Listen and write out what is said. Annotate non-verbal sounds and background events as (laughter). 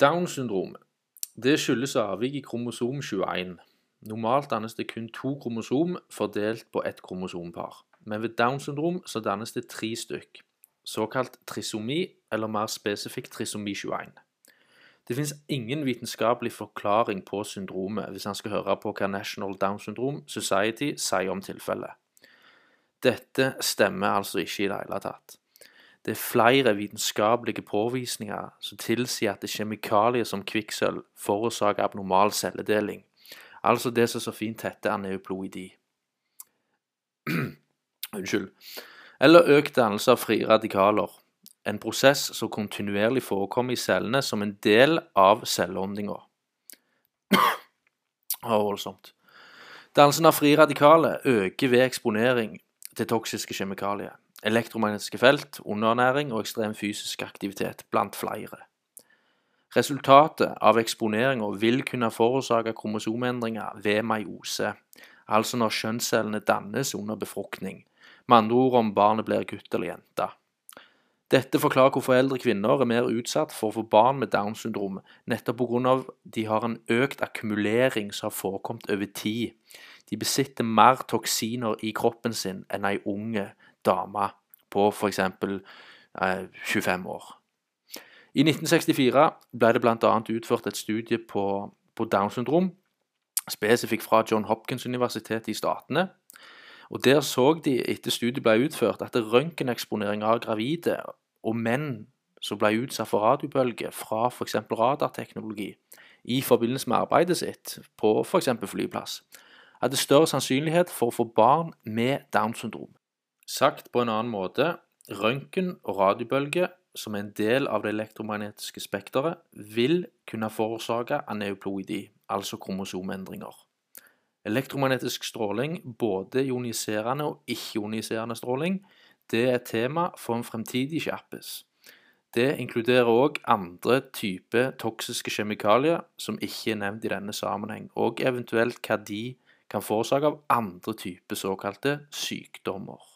Downs syndrom det skyldes avvik i kromosom 21. Normalt dannes det kun to kromosom fordelt på ett kromosompar, men ved Downs syndrom så dannes det tre stykk, såkalt trisomi, eller mer spesifikt trisomi 21. Det finnes ingen vitenskapelig forklaring på syndromet hvis han skal høre på hva National Down Syndrome Society sier om tilfellet. Dette stemmer altså ikke i det hele tatt. Det er flere vitenskapelige påvisninger som tilsier at det er kjemikalier som kvikksølv forårsaker abnormal celledeling, altså det som så fint heter aneuploidi. (clears throat) Unnskyld. Eller økt dannelse av frie radikaler, en prosess som kontinuerlig forekommer i cellene som en del av celleåndinga. (clears throat) voldsomt. Dannelsen av frie radikaler øker ved eksponering til toksiske kjemikalier elektromagnetiske felt, underernæring og ekstrem fysisk aktivitet, blant flere. Resultatet av eksponeringa vil kunne forårsake kromosomendringer ved meiose, altså når kjønnscellene dannes under befruktning, med andre ord om barnet blir gutt eller jente. Dette forklarer hvorfor eldre kvinner er mer utsatt for å få barn med Downs syndrom, nettopp pga. de har en økt akkumulering som har forekommet over tid. De besitter mer toksiner i kroppen sin enn ei unge dame på f.eks. Eh, 25 år. I 1964 ble det bl.a. utført et studie på, på Downs syndrom, spesifikt fra John Hopkins universitet i Statene. Og Der så de etter studiet ble utført, at røntgeneksponering av gravide og menn som ble utsatt for radiobølger fra f.eks. radarteknologi i forbindelse med arbeidet sitt på f.eks. flyplass, hadde større sannsynlighet for å få barn med Downs syndrom. Sagt på en annen måte, røntgen og radiobølger som er en del av det elektromagnetiske spekteret, vil kunne forårsake aneuploidi, altså kromosomendringer. Elektromagnetisk stråling, både ioniserende og ikke-ioniserende stråling, det er et tema for en fremtidig kjappis. Det inkluderer òg andre typer toksiske kjemikalier som ikke er nevnt i denne sammenheng, og eventuelt hva de kan forårsake av andre typer såkalte sykdommer.